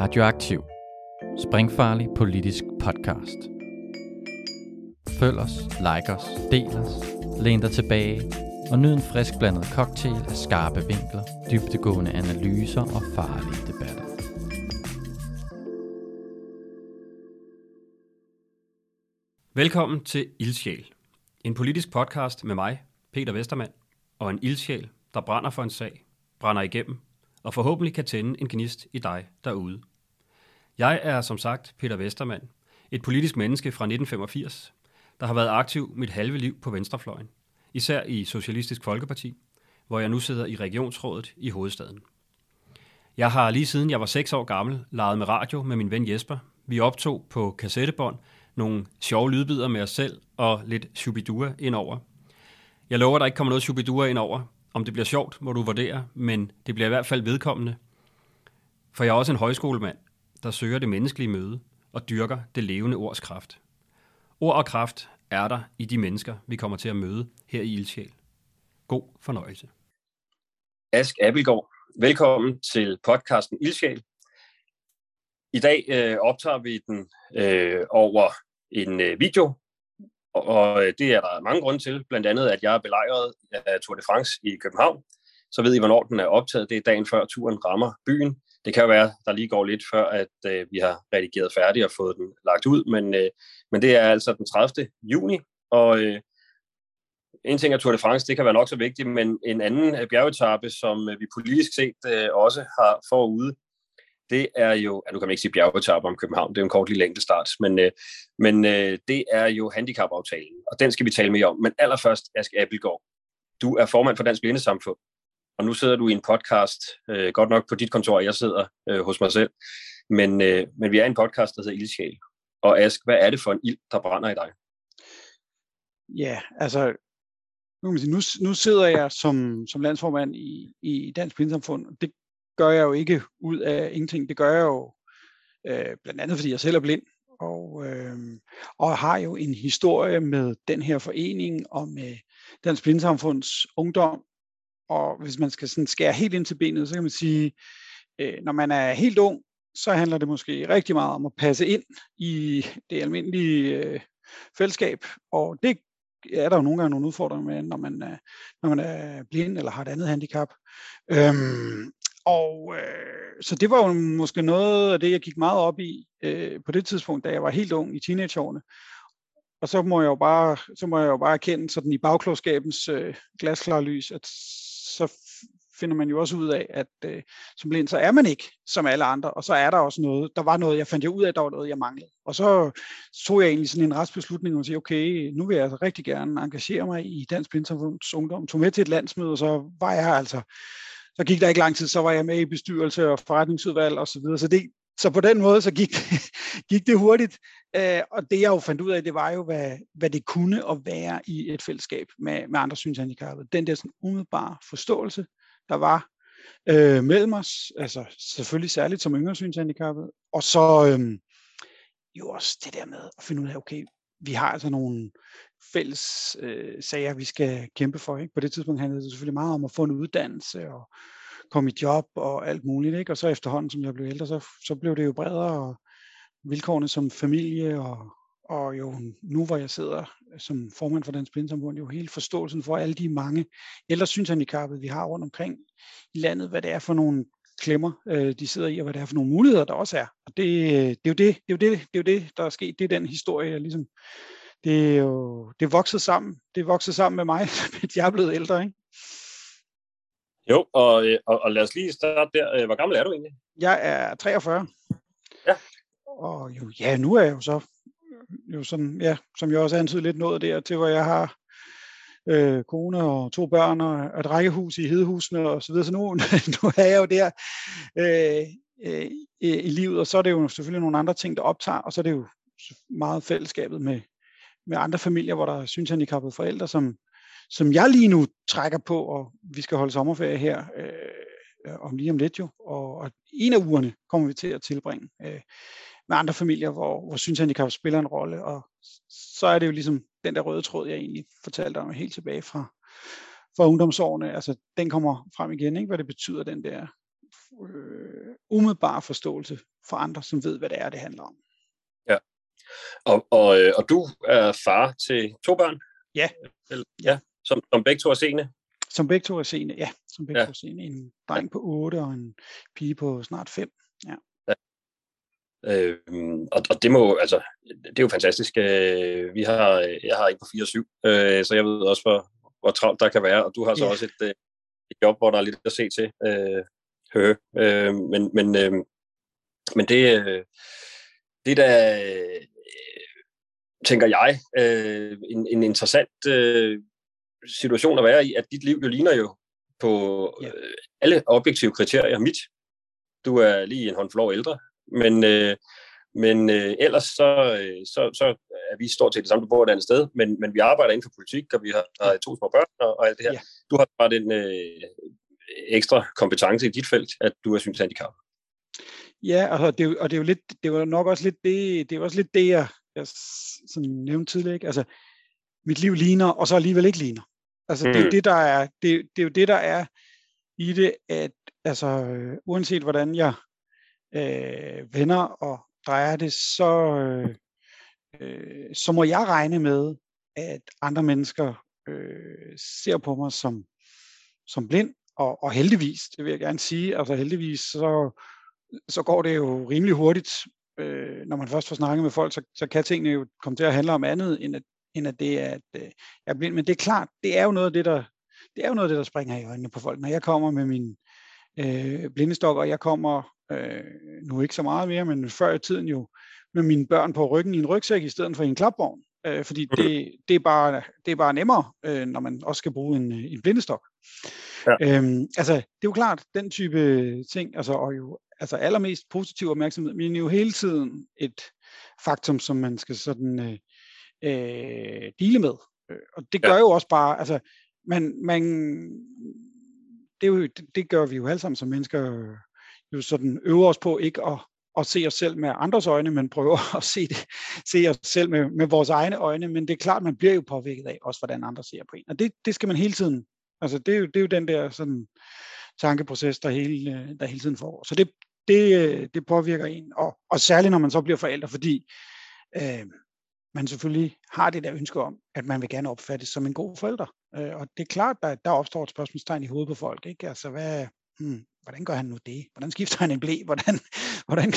Radioaktiv. Springfarlig politisk podcast. Følg os, like os, del os, læn dig tilbage og nyd en frisk blandet cocktail af skarpe vinkler, dybtegående analyser og farlige debatter. Velkommen til Ildsjæl. En politisk podcast med mig, Peter Vestermand, og en ildsjæl, der brænder for en sag, brænder igennem og forhåbentlig kan tænde en gnist i dig derude. Jeg er som sagt Peter Vestermand, et politisk menneske fra 1985, der har været aktiv mit halve liv på venstrefløjen, især i Socialistisk Folkeparti, hvor jeg nu sidder i regionsrådet i hovedstaden. Jeg har lige siden jeg var 6 år gammel leget med radio med min ven Jesper. Vi optog på kassettebånd nogle sjove lydbider med os selv og lidt shubidua indover. Jeg lover, at der ikke kommer noget shubidua indover. Om det bliver sjovt, må du vurdere, men det bliver i hvert fald vedkommende. For jeg er også en højskolemand, der søger det menneskelige møde og dyrker det levende ords kraft. Ord og kraft er der i de mennesker, vi kommer til at møde her i Ildsjæl. God fornøjelse. Ask Abelgaard, velkommen til podcasten Ildsjæl. I dag øh, optager vi den øh, over en øh, video, og øh, det er der mange grunde til. Blandt andet, at jeg er belejret af Tour de France i København. Så ved I, hvornår den er optaget. Det er dagen før turen rammer byen. Det kan jo være, der lige går lidt før, at øh, vi har redigeret færdig og fået den lagt ud. Men, øh, men det er altså den 30. juni, og øh, en ting er Tour de France, det kan være nok så vigtigt, men en anden øh, bjergetappe, som øh, vi politisk set øh, også har forude, det er jo, ja, nu kan man ikke sige bjergetappe om København, det er en kort lille længde start, men, øh, men øh, det er jo handicapaftalen, og den skal vi tale mere om. Men allerførst, Ask Appelgaard, du er formand for Dansk Blindesamfund, og nu sidder du i en podcast, øh, godt nok på dit kontor, jeg sidder øh, hos mig selv, men, øh, men vi er en podcast, der hedder Ildsjæl. Og Ask, hvad er det for en ild, der brænder i dig? Ja, altså, nu, nu, nu sidder jeg som, som landsformand i, i Dansk Blindesamfund. Det gør jeg jo ikke ud af ingenting. Det gør jeg jo øh, blandt andet, fordi jeg selv er blind, og, øh, og har jo en historie med den her forening og med Dansk Blindesamfunds ungdom. Og hvis man skal sådan skære helt ind til benet, så kan man sige, øh, når man er helt ung, så handler det måske rigtig meget om at passe ind i det almindelige øh, fællesskab, og det er der jo nogle gange nogle udfordringer med, når man er, når man er blind eller har et andet handicap. Øhm, og øh, så det var jo måske noget af det, jeg gik meget op i øh, på det tidspunkt, da jeg var helt ung i teenageårene. Og så må jeg jo bare, så må jeg jo bare erkende sådan i bagklodskabens øh, glasklare lys, at så finder man jo også ud af, at øh, som blind, så er man ikke som alle andre, og så er der også noget, der var noget, jeg fandt jeg ud af, at der var noget, jeg manglede. Og så tog jeg egentlig sådan en retsbeslutning og sige, okay, nu vil jeg altså rigtig gerne engagere mig i Dansk Blindsamfunds Ungdom, tog med til et landsmøde, og så var jeg altså så gik der ikke lang tid, så var jeg med i bestyrelse og forretningsudvalg osv. Så, videre. så, det, så på den måde, så gik, gik det hurtigt. Øh, og det jeg jo fandt ud af, det var jo, hvad, hvad det kunne at være i et fællesskab med, med andre synshandicappede. Den der sådan umiddelbare forståelse, der var øh, mellem os, altså selvfølgelig særligt som yngre synshandicappede, og så øh, jo også det der med at finde ud af, okay, vi har altså nogle fælles øh, sager, vi skal kæmpe for. Ikke? På det tidspunkt handlede det selvfølgelig meget om at få en uddannelse og komme i job og alt muligt. Ikke? Og så efterhånden, som jeg blev ældre, så, så blev det jo bredere, og vilkårene som familie, og, og jo nu, hvor jeg sidder som formand for Dansk Blindesamfund, jo hele forståelsen for alle de mange ældre synshandikappede, vi har rundt omkring i landet, hvad det er for nogle klemmer, øh, de sidder i, og hvad det er for nogle muligheder, der også er. Og det, det, er jo det, det, er jo det, det er jo det, der er sket. Det er den historie, jeg ligesom det er jo det er vokset sammen. Det er vokset sammen med mig, mens jeg er blevet ældre, ikke? Jo, og, øh, og, og lad os lige starte der. Øh, hvor gammel er du egentlig? Jeg er 43. Ja. Og jo, ja, nu er jeg jo så, jo sådan, ja, som jeg også antydet lidt nået der til, hvor jeg har øh, kone og to børn og et rækkehus i Hedehusene og så videre. Så nu, nu er jeg jo der øh, øh, i livet, og så er det jo selvfølgelig nogle andre ting, der optager, og så er det jo meget fællesskabet med, med andre familier, hvor der er synshandicappede forældre, som, som jeg lige nu trækker på, og vi skal holde sommerferie her øh, om lige om lidt jo, og, og en af ugerne kommer vi til at tilbringe øh, med andre familier, hvor, hvor synshandicap spiller en rolle, og så er det jo ligesom den der røde tråd, jeg egentlig fortalte om helt tilbage fra, fra ungdomsårene, altså den kommer frem igen, ikke? hvad det betyder, den der øh, umiddelbar forståelse for andre, som ved, hvad det er, det handler om. Ja. Og, og, øh, og du er far til to børn? Ja. Ja, som, som begge to er seende? Som begge to er seende, ja. Som begge ja. to er seende. En dreng på 8 og en pige på snart 5. Ja. ja. Øhm, og, og det må altså, det er jo fantastisk. Øh, vi har, jeg har ikke på 4 og 7, øh, så jeg ved også, hvor, hvor travlt der kan være, og du har så ja. også et, øh, et job, hvor der er lidt at se til. Øh, hø. Øh, men, men, øh, men det, øh, det der, øh, tænker jeg, øh, en, en interessant øh, situation at være i, at dit liv jo ligner jo på ja. øh, alle objektive kriterier mit. Du er lige en håndfuld år ældre, men, øh, men øh, ellers så, øh, så, så er vi stort set det samme, du bor et andet sted, men, men vi arbejder inden for politik, og vi har, har to små børn og, og alt det her. Ja. Du har bare den øh, ekstra kompetence i dit felt, at du er synshandicap. Ja, altså, det, og det er jo lidt, det var nok også lidt det, det var også lidt det, jeg, jeg sådan nævnte tidligere. Ikke? Altså, mit liv ligner, og så alligevel ikke ligner. Altså, mm. det er jo det, der er, det, det er jo det, der er i det, at altså, øh, uanset hvordan jeg øh, vender og drejer det, så, øh, øh, så må jeg regne med, at andre mennesker øh, ser på mig som, som blind, og, og heldigvis, det vil jeg gerne sige, altså heldigvis, så, så går det jo rimelig hurtigt, øh, når man først får snakket med folk, så, så kan tingene jo komme til at handle om andet, end at, end at det er, at øh, jeg er blind. Men det er klart, det er jo noget af det, der, det er jo noget af det, der springer i øjnene på folk. Når jeg kommer med min øh, blindestok, og jeg kommer øh, nu ikke så meget mere, men før i tiden jo med mine børn på ryggen i en rygsæk i stedet for i en klapvogn. Øh, fordi mm. det, det, er bare, det er bare nemmere, øh, når man også skal bruge en, en blindestok. Ja. Øhm, altså, det er jo klart, den type ting, altså, og jo altså allermest positiv opmærksomhed, men jo hele tiden et faktum, som man skal sådan øh, øh, dele med. Øh, og det gør ja. jo også bare, altså, man, man, det, jo, det, det gør vi jo alle sammen som mennesker, jo sådan øver os på ikke at, at se os selv med andres øjne, men prøver at se, det, se os selv med, med vores egne øjne, men det er klart, man bliver jo påvirket af også, hvordan andre ser på en. Og det, det skal man hele tiden, altså det er jo, det er jo den der sådan tankeproces, der hele, der hele tiden får. Så det, det, det påvirker en, og, og særligt når man så bliver forældre, fordi øh, man selvfølgelig har det der ønske om, at man vil gerne opfattes som en god forælder. Øh, og det er klart, at der opstår et spørgsmålstegn i hovedet på folk. Ikke? Altså, hvad, hmm, hvordan gør han nu det? Hvordan skifter han en blæ? Hvordan, hvordan,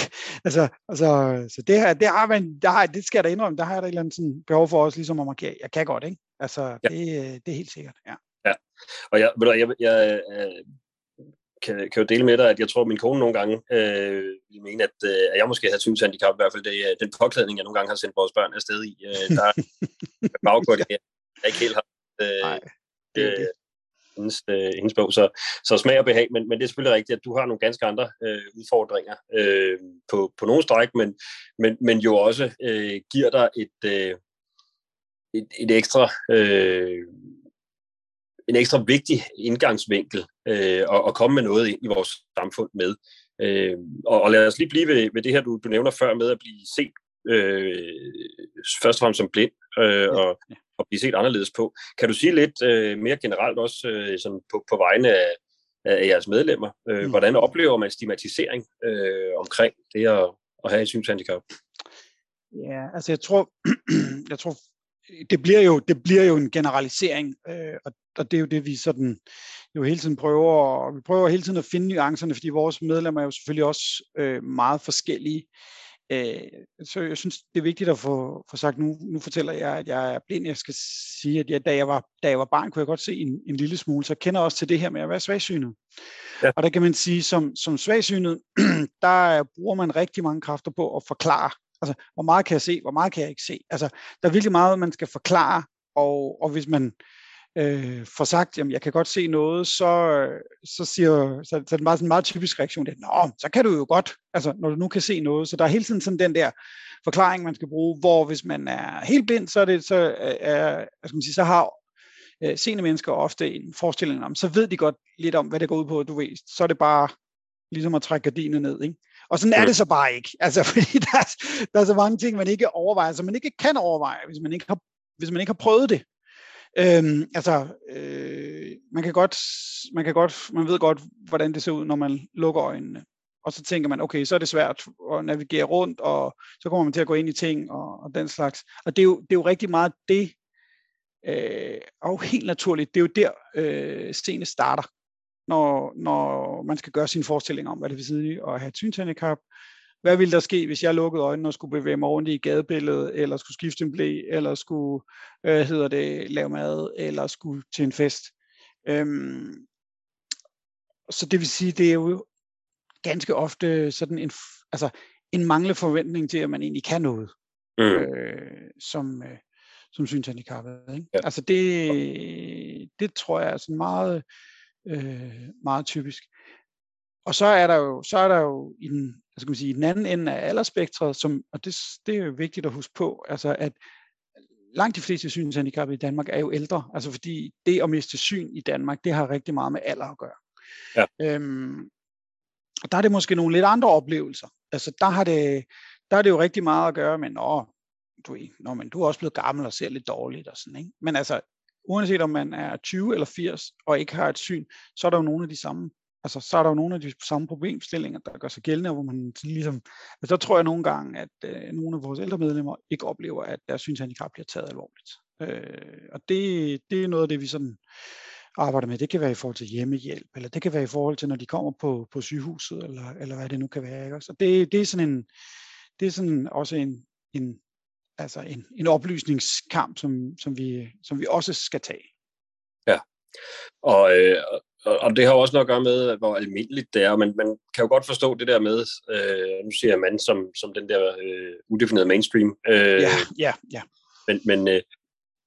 altså, altså, så det, her, det, har man, der har, det skal jeg da indrømme, der har jeg da et eller andet sådan behov for også ligesom at markere, jeg kan godt, ikke? Altså, ja. det, det er helt sikkert, ja. Ja, og jeg, jeg, jeg, jeg, kan, kan jo dele med dig, at jeg tror, at min kone nogle gange øh, vil mene, at, øh, at jeg måske har synshandicap, i hvert fald det, øh, den påklædning, jeg nogle gange har sendt vores børn afsted i. Øh, der er bagkort, jeg ikke helt har øh, Nej, det er det. Øh, hendes, øh, hendes bog. Så, så smag og behag, men, men det er selvfølgelig rigtigt, at du har nogle ganske andre øh, udfordringer øh, på, på nogle stræk, men, men, men jo også øh, giver dig et, øh, et, et ekstra øh, en ekstra vigtig indgangsvinkel øh, og, og komme med noget ind i vores samfund med. Øh, og, og lad os lige blive ved, ved det her, du, du nævner før med at blive set øh, først og fremmest som blind øh, og, og blive set anderledes på. Kan du sige lidt øh, mere generelt også øh, sådan på, på vegne af, af jeres medlemmer, øh, mm. hvordan oplever man stigmatisering øh, omkring det at, at have et synshandicap? Ja, altså jeg tror, jeg tror det bliver jo det bliver jo en generalisering, øh, og, og det er jo det vi sådan jo hele tiden prøver, og vi prøver hele tiden at finde nuancerne, fordi vores medlemmer er jo selvfølgelig også øh, meget forskellige. Øh, så jeg synes, det er vigtigt at få, få sagt, nu, nu fortæller jeg, at jeg er blind. Jeg skal sige, at jeg, da, jeg var, da jeg var barn, kunne jeg godt se en, en lille smule, så jeg kender også til det her med at være svagsynet. Ja. Og der kan man sige, som, som svagsynet, der bruger man rigtig mange kræfter på at forklare, altså, hvor meget kan jeg se, hvor meget kan jeg ikke se. Altså, der er virkelig meget, man skal forklare, og, og hvis man øh, får sagt, jamen jeg kan godt se noget, så, øh, så siger så, så er det bare sådan en meget typisk reaktion, det er, Nå, så kan du jo godt, altså når du nu kan se noget. Så der er hele tiden sådan den der forklaring, man skal bruge, hvor hvis man er helt blind, så er det, så øh, er, skal man sige, så har øh, seende mennesker ofte en forestilling om, så ved de godt lidt om, hvad det går ud på, du ved, så er det bare ligesom at trække gardinen ned, ikke? Og sådan er det så bare ikke. Altså, fordi der er, der er så mange ting, man ikke overvejer, som man ikke kan overveje, hvis man ikke har, hvis man ikke har prøvet det. Øhm, altså, øh, man kan godt, man kan godt, man ved godt, hvordan det ser ud, når man lukker øjnene. og så tænker man, okay, så er det svært at navigere rundt, og så kommer man til at gå ind i ting og, og den slags. Og det er, jo, det er jo rigtig meget det, øh, og helt naturligt, det er jo der, øh, scenen starter, når, når man skal gøre sin forestilling om, hvad det vil sige at have et synshandicap. Hvad ville der ske, hvis jeg lukkede øjnene og skulle bevæge mig rundt i gadebilledet, eller skulle skifte en blæ, eller skulle øh, hedder det, lave mad, eller skulle til en fest? Øhm, så det vil sige, det er jo ganske ofte sådan en, altså en manglende forventning til, at man egentlig kan noget, mm. øh, som, øh, som synshandicappet. Ikke? Ja. Altså det, det tror jeg er sådan meget, øh, meget typisk. Og så er der jo, så er der jo i den, altså kan man sige, i den anden ende af aldersspektret, som, og det, det er jo vigtigt at huske på, altså at langt de fleste synshandicappede i Danmark er jo ældre, altså fordi det at miste syn i Danmark, det har rigtig meget med alder at gøre. Ja. Øhm, og der er det måske nogle lidt andre oplevelser. Altså der har det, der er det jo rigtig meget at gøre med, nå, du, nå, men du er også blevet gammel og ser lidt dårligt og sådan, ikke? Men altså, uanset om man er 20 eller 80 og ikke har et syn, så er der jo nogle af de samme altså, så er der jo nogle af de samme problemstillinger, der gør sig gældende, hvor man ligesom, altså, der tror jeg nogle gange, at øh, nogle af vores ældre medlemmer ikke oplever, at deres synshandicap bliver taget alvorligt. Øh, og det, det er noget af det, vi sådan arbejder med. Det kan være i forhold til hjemmehjælp, eller det kan være i forhold til, når de kommer på, på sygehuset, eller, eller hvad det nu kan være. Ikke? Så det, det er sådan en, det er sådan også en, en, altså en, en oplysningskamp, som, som, vi, som vi også skal tage. Ja, og, øh, og det har også noget at gøre med, hvor almindeligt det er, men man kan jo godt forstå det der med, øh, nu siger jeg mand som, som den der øh, udefinerede mainstream. Øh, ja, ja, ja. Men, men øh,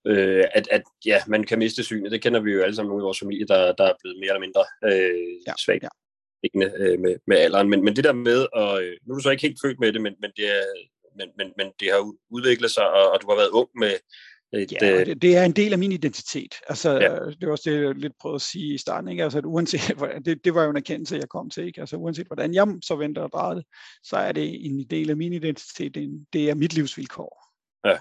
øh, at, at ja, man kan miste synet, det kender vi jo alle sammen nogle i vores familie, der, der er blevet mere eller mindre øh, ja, svagt ja. øh, med, med alderen. Men, men det der med, og øh, nu er du så ikke helt født med det, men, men, det, er, men, men, men det har udviklet sig, og, og du har været ung med, et, ja, øh, det, det er en del af min identitet. Altså, ja. Det var også det, jeg lidt prøvede at sige i starten. Ikke? Altså, at uanset, det, det var jo en erkendelse, jeg kom til. Ikke? Altså, uanset hvordan jeg så venter og drejer det, så er det en del af min identitet. Det er, det er mit livsvilkår. Ja,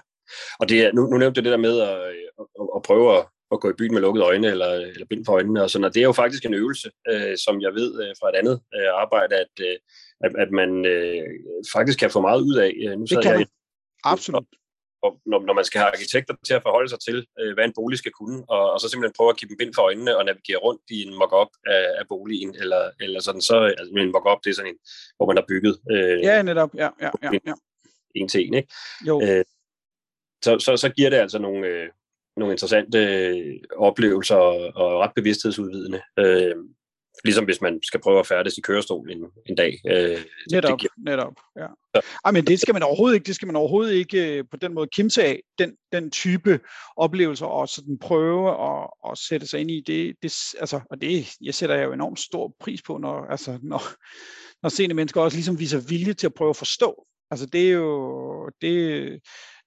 og det er, nu, nu nævnte du det der med at, at, at prøve at, at gå i byen med lukkede øjne eller, eller bind for øjnene og sådan, og det er jo faktisk en øvelse, øh, som jeg ved øh, fra et andet øh, arbejde, at, øh, at, at man øh, faktisk kan få meget ud af. Øh, nu det kan jeg, man. Absolut når, når man skal have arkitekter til at forholde sig til, øh, hvad en bolig skal kunne, og, og så simpelthen prøve at give dem bind for øjnene og navigere rundt i en mock-up af, af boligen, eller, eller sådan, så altså, en mock-up, det er sådan en, hvor man har bygget øh, ja, netop, ja, ja, ja, ja. en til en, ikke? Jo. Øh, så, så, så giver det altså nogle, øh, nogle interessante øh, oplevelser og, og ret bevidsthedsudvidende. Øh, Ligesom hvis man skal prøve at færdes i kørestol en, en dag. Øh, netop, det netop. Ja. Ja. Ej, men det skal man overhovedet ikke, det skal man overhovedet ikke øh, på den måde kimse af, den, den type oplevelser, og sådan prøve at, at sætte sig ind i det, det altså, og det jeg sætter jeg jo enormt stor pris på, når, altså, når, når seende mennesker også ligesom viser vilje til at prøve at forstå. Altså det er jo, det,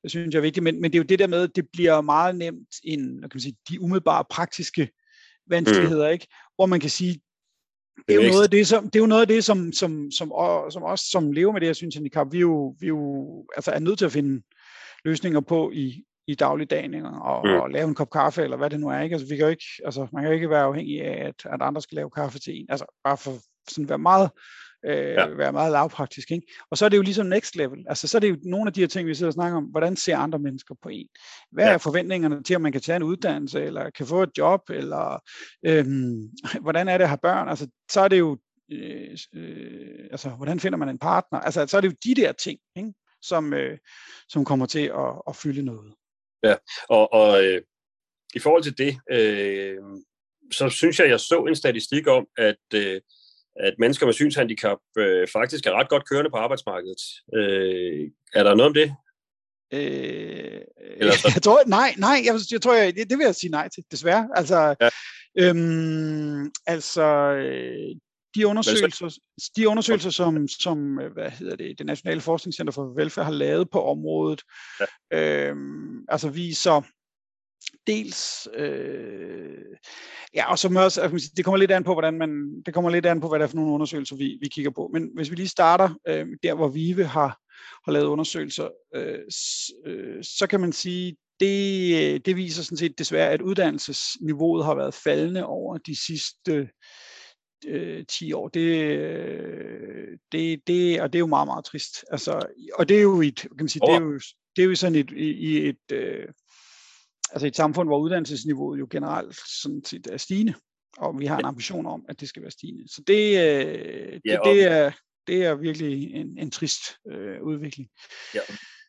det synes jeg er vigtigt, men, men det er jo det der med, at det bliver meget nemt en, kan man sige, de umiddelbare praktiske vanskeligheder, mm. ikke? hvor man kan sige, det er jo noget af det, som, det er jo noget af det, som, som, som, som os, som lever med det her synshandicap, vi jo, vi jo altså er nødt til at finde løsninger på i, i dagligdagen, og, mm. og lave en kop kaffe, eller hvad det nu er. Ikke? Altså, vi kan jo ikke, altså, man kan jo ikke være afhængig af, at, at andre skal lave kaffe til en. Altså, bare for sådan være meget øh, ja. være meget lavpraktisk. Ikke? Og så er det jo ligesom next level. Altså, så er det jo nogle af de her ting, vi sidder og snakker om. Hvordan ser andre mennesker på en? Hvad ja. er forventningerne til, at man kan tage en uddannelse, eller kan få et job, eller øhm, hvordan er det at have børn? Altså, så er det jo, øh, øh, altså, hvordan finder man en partner? Altså, så er det jo de der ting, ikke? Som, øh, som kommer til at, at fylde noget. Ja, og, og øh, i forhold til det, øh, så synes jeg, jeg så en statistik om, at øh, at mennesker med synshandicap øh, faktisk er ret godt kørende på arbejdsmarkedet. Øh, er der noget om det? Øh, Eller så? jeg tror, nej, nej, jeg, jeg tror, jeg, det, det vil jeg sige nej til, desværre. Altså, ja. øhm, altså øh, de undersøgelser, de undersøgelser som, som øh, hvad hedder det, det Nationale Forskningscenter for Velfærd har lavet på området, ja. øhm, altså viser, dels, øh, ja, og som også, altså, det kommer lidt an på, hvordan man, det kommer lidt an på, hvad det er for nogle undersøgelser, vi, vi kigger på. Men hvis vi lige starter øh, der, hvor Vive har, har lavet undersøgelser, øh, øh, så kan man sige, det, det viser sådan set desværre, at uddannelsesniveauet har været faldende over de sidste øh, 10 år. Det, øh, det, det, og det er jo meget, meget trist. Altså, og det er jo et, kan man sige, det er jo, det er jo sådan et, i, i et, øh, altså et samfund, hvor uddannelsesniveauet jo generelt sådan set er stigende, og vi har en ambition om, at det skal være stigende. Så det, øh, det, ja, og... det, er, det er virkelig en, en trist øh, udvikling. Ja,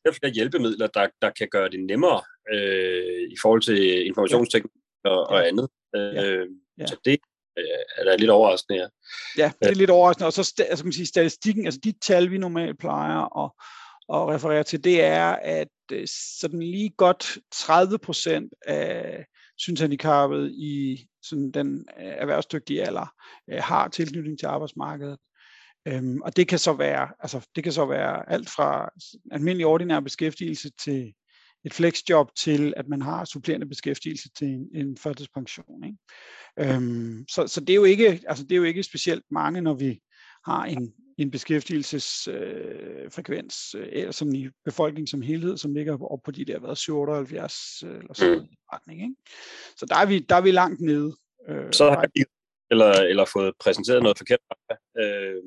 der er flere hjælpemidler, der, der kan gøre det nemmere øh, i forhold til informationsteknik og, ja. og andet. Øh, ja. Ja. Så det øh, er da lidt overraskende, ja. Ja, det er lidt overraskende. Og så altså, kan man sige, statistikken, altså de tal, vi normalt plejer at, at referere til, det er, at øh, sådan lige godt 30 procent af synshandicappet i sådan den øh, erhvervsdygtige alder øh, har tilknytning til arbejdsmarkedet. Øhm, og det kan så være, altså det kan så være alt fra almindelig ordinær beskæftigelse til et flexjob til, at man har supplerende beskæftigelse til en, en førtidspension. Ikke? Øhm, så, så det er jo ikke, altså det er jo ikke specielt mange, når vi har en, en beskæftigelsesfrekvens, øh, eller som i befolkningen som helhed, som ligger op på de der hvad, 78 øh, eller sådan mm. retning. Ikke? Så der er, vi, der er vi langt nede. Øh, så har vi eller, eller fået præsenteret noget forkert, øh,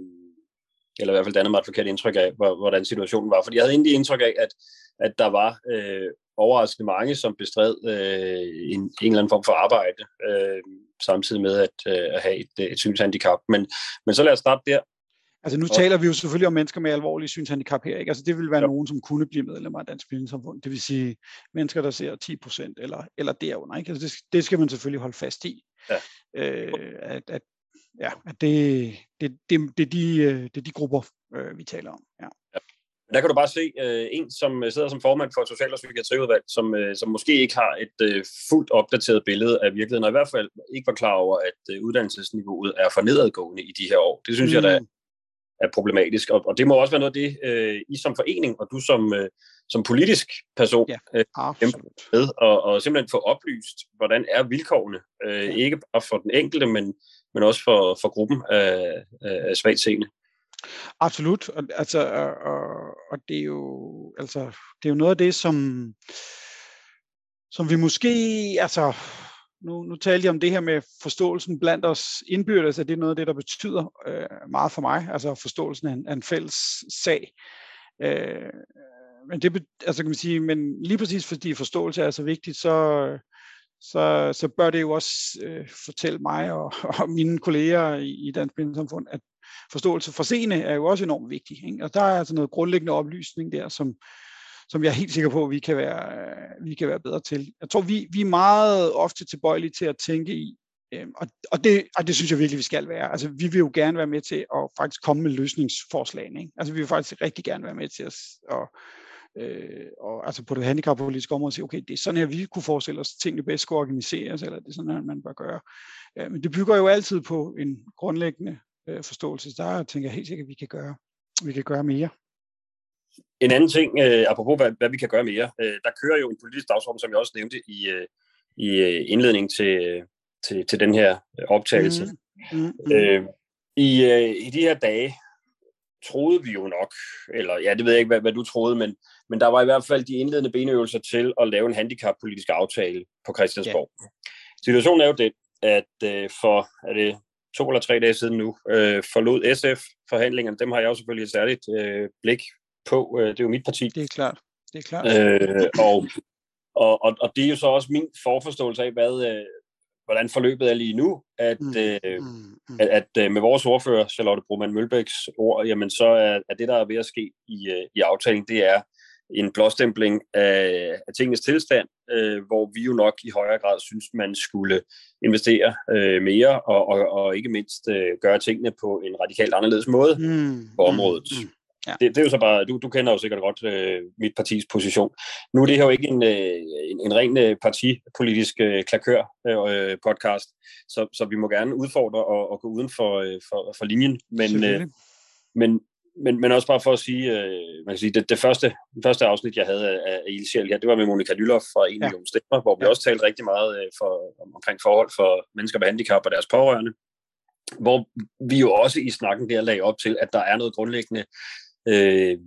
eller i hvert fald dannet mig et forkert indtryk af, hvordan situationen var. Fordi jeg havde egentlig indtryk af, at, at der var øh, overraskende mange, som bestred øh, en, en eller anden form for arbejde, øh, samtidig med at, øh, at have et, et synshandicap. Men, men så lad os starte der. Altså nu taler vi jo selvfølgelig om mennesker med alvorlige synshandicap her, ikke? Altså det vil være ja. nogen, som kunne blive medlemmer af Dansk Blindesamfund. Det vil sige mennesker, der ser 10 procent eller, eller derunder, ikke? Altså det, det skal man selvfølgelig holde fast i. Ja. Øh, at, at, ja, at det, det, det, det, er de, øh, det er de grupper, øh, vi taler om. Ja. ja. Der kan du bare se øh, en, som sidder som formand for et social- og psykiatriudvalg, som, øh, som måske ikke har et øh, fuldt opdateret billede af virkeligheden, og i hvert fald ikke var klar over, at øh, uddannelsesniveauet er for nedadgående i de her år. Det synes mm. jeg, der er problematisk. Og, og det må også være noget af det, øh, I som forening, og du som, øh, som politisk person, ja, øh, med, og, og simpelthen få oplyst, hvordan er vilkårene, øh, ja. ikke bare for den enkelte, men, men også for, for gruppen af, af svagt seende. Absolut, og, altså, og, og det er jo altså, det er jo noget af det, som, som vi måske, altså, nu, nu talte jeg om det her med forståelsen blandt os indbyrdes, at det er noget af det, der betyder øh, meget for mig, altså forståelsen af en, af en fælles sag. Øh, men det, altså kan man sige, men lige præcis fordi forståelse er så vigtigt, så, så, så bør det jo også øh, fortælle mig og, og mine kolleger i, i Dansk Blindesamfund, at forståelse for seende er jo også enormt vigtig. Ikke? Og der er altså noget grundlæggende oplysning der, som, som jeg er helt sikker på, at vi kan være, vi kan være bedre til. Jeg tror, vi, vi er meget ofte tilbøjelige til at tænke i, øh, og, og, det, og det synes jeg virkelig, vi skal være. Altså, vi vil jo gerne være med til at faktisk komme med løsningsforslagene. Ikke? Altså, vi vil faktisk rigtig gerne være med til at, og, øh, og altså på det handicappolitiske område sige, okay, det er sådan her, vi kunne forestille os, at tingene bedst skulle organiseres, eller det er sådan her, man bør gøre. Ja, men det bygger jo altid på en grundlæggende øh, forståelse. Der tænker jeg helt sikkert, at vi kan gøre, vi kan gøre mere. En anden ting, øh, apropos hvad, hvad vi kan gøre mere, øh, der kører jo en politisk dagsorden, som jeg også nævnte i, øh, i øh, indledning til, til, til den her optagelse. Mm, mm, mm. Øh, i, øh, I de her dage troede vi jo nok, eller ja, det ved jeg ikke, hvad, hvad du troede, men, men der var i hvert fald de indledende benøvelser til at lave en handicappolitisk aftale på Christiansborg. Yeah. Situationen er jo den, at øh, for er det to eller tre dage siden nu, øh, forlod SF forhandlingerne. Dem har jeg jo selvfølgelig et særligt øh, blik på. Øh, det er jo mit parti. Det er klart. Det er klart. Øh, og, og, og, og det er jo så også min forforståelse af, hvad, øh, hvordan forløbet er lige nu, at, mm, øh, mm, mm. at, at øh, med vores ordfører, Charlotte Broman Mølbæks ord, jamen så er, er det, der er ved at ske i, øh, i aftalen, det er en blåstempling af, af tingens tilstand, øh, hvor vi jo nok i højere grad synes, man skulle investere øh, mere og, og, og ikke mindst øh, gøre tingene på en radikalt anderledes måde mm, på området. Mm, mm. Ja. Det, det er jo så bare, du, du kender jo sikkert godt øh, mit partis position. Nu er det her jo ikke en, øh, en, en ren øh, partipolitisk øh, klakør-podcast, øh, podcast, så, så vi må gerne udfordre og, og gå uden for, øh, for, for linjen. Men, øh, men, men, men også bare for at sige, øh, man kan sige det, det første, det første afsnit, jeg havde af, af Ildsjæl her, det var med Monika Lylof fra En Million ja. Stemmer, hvor vi ja. også talte rigtig meget øh, for, omkring forhold for mennesker med handicap og deres pårørende hvor vi jo også i snakken der lagde op til, at der er noget grundlæggende øh,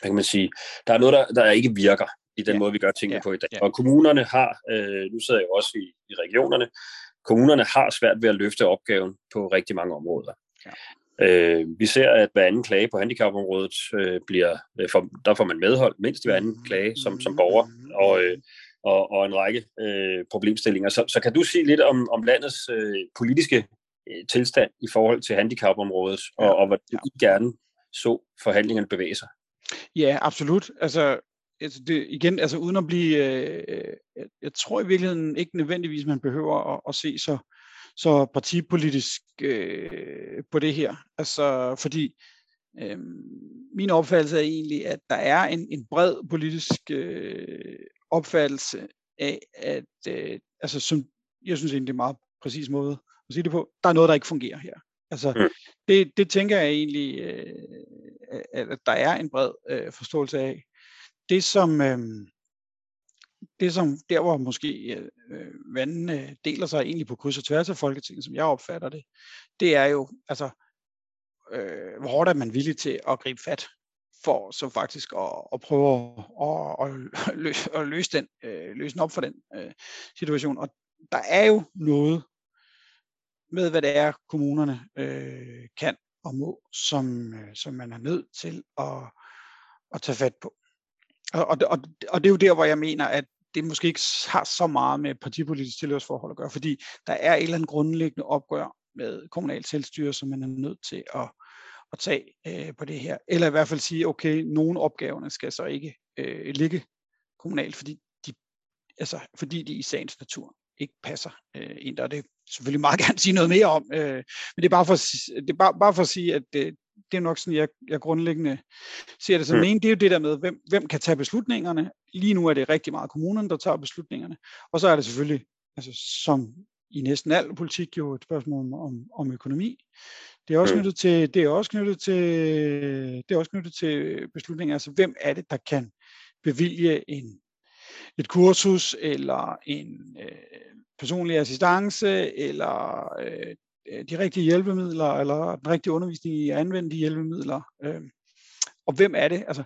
hvad kan man sige, der er noget, der, der ikke virker i den ja. måde, vi gør tingene ja. på i dag. Ja. Og kommunerne har, øh, nu sidder jeg jo også i, i regionerne, kommunerne har svært ved at løfte opgaven på rigtig mange områder. Ja. Øh, vi ser, at hver anden klage på handicapområdet øh, bliver, øh, for, der får man medhold, mindst hver anden klage som, som borger, og, øh, og, og en række øh, problemstillinger. Så, så kan du sige lidt om, om landets øh, politiske tilstand i forhold til handicapområdet, og, ja. og hvad du ja. gerne så forhandlingerne bevæge sig? Ja, absolut. Altså, altså det, igen, altså uden at blive, øh, jeg tror i virkeligheden ikke nødvendigvis, man behøver at, at se så, så partipolitisk øh, på det her. Altså, fordi øh, min opfattelse er egentlig, at der er en, en bred politisk øh, opfattelse af, at, øh, altså som, jeg synes egentlig det er en meget præcis måde at sige det på, der er noget, der ikke fungerer her. Altså, mm. det, det tænker jeg egentlig, øh, at der er en bred øh, forståelse af. Det som, øh, det som der hvor måske øh, vandene deler sig egentlig på kryds og tværs af Folketinget, som jeg opfatter det, det er jo, altså, øh, hvor hårdt er man villig til at gribe fat for så faktisk at, at prøve at, at, løse, at løse, den, øh, løse den op for den øh, situation. Og der er jo noget med, hvad det er, kommunerne øh, kan og må, som, øh, som man er nødt til at, at tage fat på. Og, og, og, og det er jo der, hvor jeg mener, at det måske ikke har så meget med partipolitisk tilhørsforhold at gøre, fordi der er et eller andet grundlæggende opgør med kommunalt selvstyre, som man er nødt til at, at tage øh, på det her. Eller i hvert fald sige, okay, nogle opgaverne skal så ikke øh, ligge kommunalt, fordi de, altså, fordi de i sagens natur ikke passer øh, ind, og det selvfølgelig meget gerne sige noget mere om, øh, men det er bare for, det er bare, bare for at sige, at det, det er nok sådan, jeg, jeg grundlæggende ser det som mm. en. Det er jo det der med, hvem, hvem kan tage beslutningerne. Lige nu er det rigtig meget kommunerne, der tager beslutningerne. Og så er det selvfølgelig, altså, som i næsten al politik, jo et spørgsmål om, om, om økonomi. Det er også mm. knyttet til, det er også knyttet til, det er også knyttet til beslutninger. Altså, hvem er det, der kan bevilge en, et kursus, eller en øh, personlig assistance, eller øh, øh de rigtige hjælpemidler, eller den rigtige undervisning i at anvende de hjælpemidler. Øh, og hvem er det? Altså,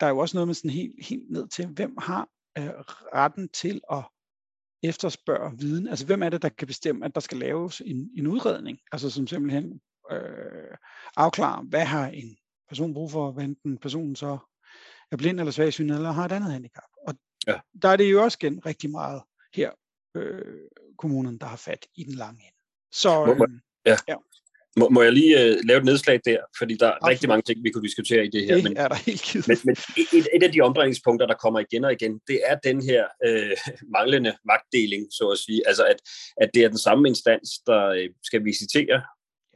der er jo også noget med sådan helt, helt ned til, hvem har øh, retten til at efterspørge viden? Altså, hvem er det, der kan bestemme, at der skal laves en, en udredning? Altså, som simpelthen øh, afklarer, hvad har en person brug for, hvad enten personen så er blind eller svagsynet, eller har et andet handicap. Ja. der er det jo også igen rigtig meget her, øh, kommunen, der har fat i den lange ende. Så, må, øhm, ja. ja. Må, må jeg lige uh, lave et nedslag der? Fordi der er Absolut. rigtig mange ting, vi kunne diskutere i det her. Det men, er der helt givet. Men, men et, et af de omdrejningspunkter, der kommer igen og igen, det er den her øh, manglende magtdeling, så at sige. Altså, at, at det er den samme instans, der øh, skal visitere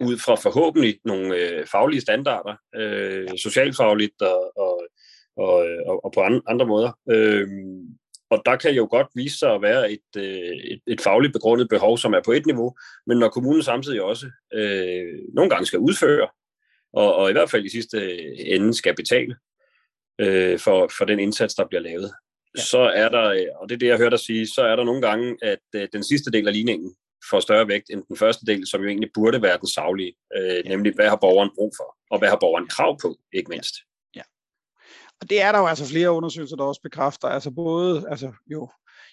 ud fra forhåbentlig nogle øh, faglige standarder, øh, socialfagligt og, og, og, og, og på andre måder. Øh, og der kan jo godt vise sig at være et, øh, et, et fagligt begrundet behov, som er på et niveau, men når kommunen samtidig også øh, nogle gange skal udføre, og, og i hvert fald i sidste ende skal betale øh, for, for den indsats, der bliver lavet, ja. så er der, og det er det, jeg hørte dig sige, så er der nogle gange, at øh, den sidste del af ligningen får større vægt end den første del, som jo egentlig burde være den savlige, øh, ja. nemlig hvad har borgeren brug for, og hvad har borgeren krav på, ikke mindst. Og det er der jo altså flere undersøgelser, der også bekræfter, altså både altså jo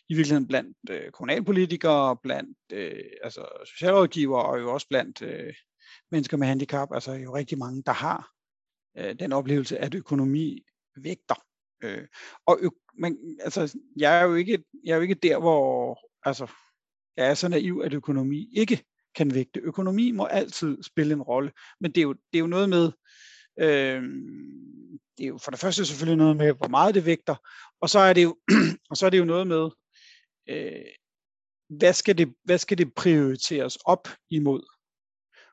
i virkeligheden blandt øh, kommunalpolitikere, blandt øh, altså socialrådgivere og jo også blandt øh, mennesker med handicap, altså jo rigtig mange, der har øh, den oplevelse, at økonomi vægter. Øh, og ø- men, altså, jeg er jo ikke, jeg er jo ikke der, hvor altså, jeg er så naiv, at økonomi ikke kan vægte. Økonomi må altid spille en rolle, men det er jo, det er jo noget med, øh, det er jo for det første selvfølgelig noget med, hvor meget det vægter, og så er det jo, og så er det jo noget med, øh, hvad, skal det, hvad skal det prioriteres op imod?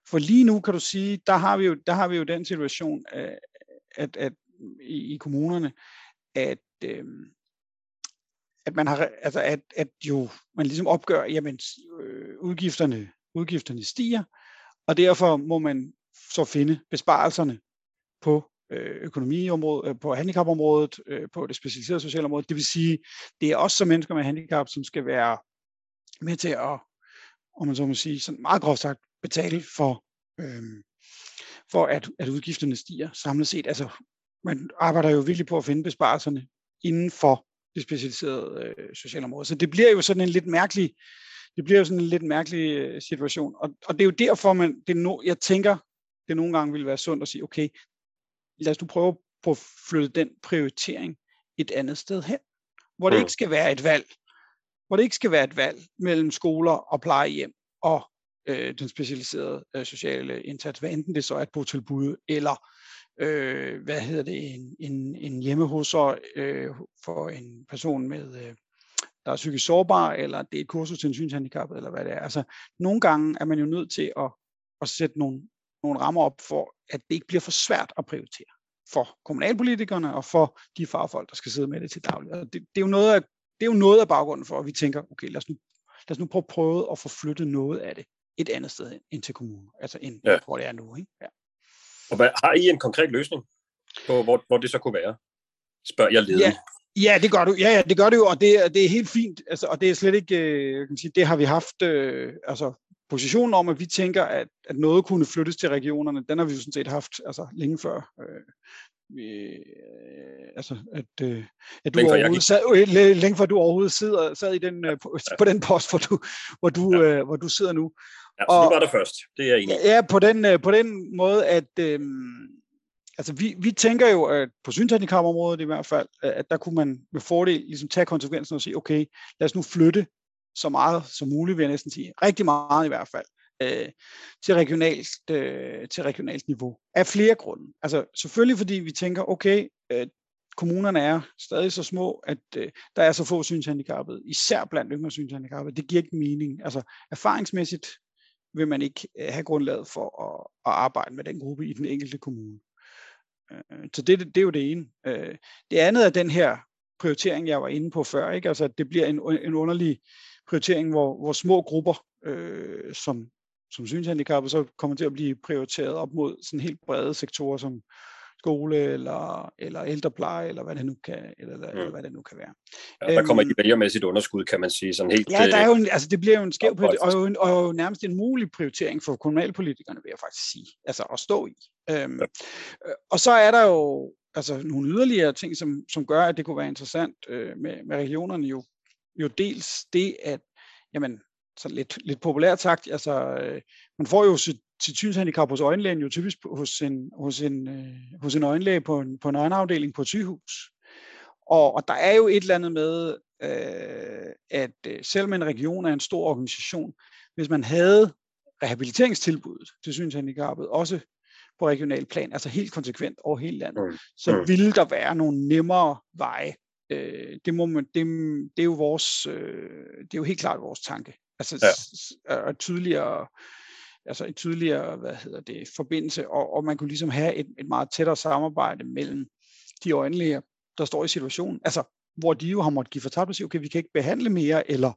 For lige nu kan du sige, der har vi jo, der har vi jo den situation, at, at, at i, i kommunerne, at, øh, at man har, altså at, at jo, man ligesom opgør, jamen øh, udgifterne, udgifterne stiger, og derfor må man så finde besparelserne på øh, økonomiområdet, øh, på handicapområdet, øh, på det specialiserede sociale område. Det vil sige, det er også som mennesker med handicap, som skal være med til at, om man så må sige, sådan meget groft sagt, betale for, øhm, for at, at udgifterne stiger samlet set. Altså, man arbejder jo virkelig på at finde besparelserne inden for det specialiserede øh, sociale område. Så det bliver jo sådan en lidt mærkelig det bliver jo sådan en lidt mærkelig øh, situation. Og, og det er jo derfor, man, det er no, jeg tænker, det nogle gange vil være sundt at sige, okay, lad os nu prøve på at flytte den prioritering et andet sted hen, hvor det mm. ikke skal være et valg, hvor det ikke skal være et valg mellem skoler og plejehjem og øh, den specialiserede øh, sociale indsats, hvad enten det så er et botilbud eller øh, hvad hedder det, en, en, en hjemmehusser øh, for en person med, øh, der er psykisk sårbar, eller det er et kursus til en synshandicap, eller hvad det er. Altså, nogle gange er man jo nødt til at, at sætte nogle, nogle rammer op for, at det ikke bliver for svært at prioritere for kommunalpolitikerne og for de fagfolk, der skal sidde med det til daglig. Og det, det, er jo noget af, det er jo noget af baggrunden for, at vi tænker, okay, lad os nu, lad os nu prøve, prøve at få flyttet noget af det et andet sted ind til kommunen, altså ind, ja. hvor det er nu. Ikke? Ja. Og hvad, har I en konkret løsning på, hvor, hvor det så kunne være? Spørger jeg leden. Ja, ja, det gør du. Ja, ja, det gør det jo, og det, det er helt fint. Altså, og det er slet ikke, øh, kan sige, det har vi haft, øh, altså positionen om, at vi tænker, at, at noget kunne flyttes til regionerne, den har vi jo sådan set haft altså, længe før. Øh, øh, altså, at, øh, at du længe overhovedet sad, øh, længe før du overhovedet sidder, sad i den, øh, på, på den post, hvor du, hvor du, ja. øh, hvor du sidder nu. Ja, så og, du var der først, det er jeg enig Ja, på den, øh, på den måde, at øh, altså vi, vi tænker jo, at på synshandicapområdet i hvert fald, at der kunne man med fordel ligesom tage konsekvensen og sige, okay, lad os nu flytte så meget som muligt, vil jeg næsten sige, rigtig meget i hvert fald, øh, til, regionalt, øh, til regionalt niveau. Af flere grunde. Altså selvfølgelig fordi vi tænker, okay, øh, kommunerne er stadig så små, at øh, der er så få synshandicappede, især blandt yngre synshandicappede. Det giver ikke mening. Altså erfaringsmæssigt vil man ikke øh, have grundlaget for at, at arbejde med den gruppe i den enkelte kommune. Øh, så det, det er jo det ene. Øh, det andet er den her prioritering, jeg var inde på før. Ikke? Altså, det bliver en, en underlig prioritering, hvor, hvor små grupper, øh, som, som synshandicappede, så kommer til at blive prioriteret op mod sådan helt brede sektorer som skole eller, eller ældrepleje, eller hvad det nu kan, eller, mm. eller hvad det nu kan være. Ja, der kommer øhm, de vælgermæssigt underskud, kan man sige. Sådan helt, ja, der er jo en, altså, det bliver jo en skæv og, og, og, og nærmest en mulig prioritering for kommunalpolitikerne, vil jeg faktisk sige, altså at stå i. Øhm, ja. Øh, og så er der jo altså, nogle yderligere ting, som, som gør, at det kunne være interessant øh, med, med regionerne jo, jo dels det, at jamen, så lidt, lidt populært sagt, altså, øh, man får jo sit, sit synshandicap hos øjenlægen jo typisk hos en, hos en, øh, hos en øjenlæge på en, på en øjenafdeling på et sygehus. Og, og der er jo et eller andet med, øh, at øh, selvom en region er en stor organisation, hvis man havde rehabiliteringstilbuddet til synshandicappet, også på regional plan, altså helt konsekvent over hele landet, mm. så mm. ville der være nogle nemmere veje. Øh, det, må man, det, det er jo vores, øh, det er jo helt klart vores tanke. Altså ja. og tydeligere, altså en tydeligere, hvad hedder det, forbindelse, og, og man kunne ligesom have et, et meget tættere samarbejde mellem de øjenlæger, der står i situationen, altså hvor de jo har måttet give fortabt og sige, okay, vi kan ikke behandle mere, eller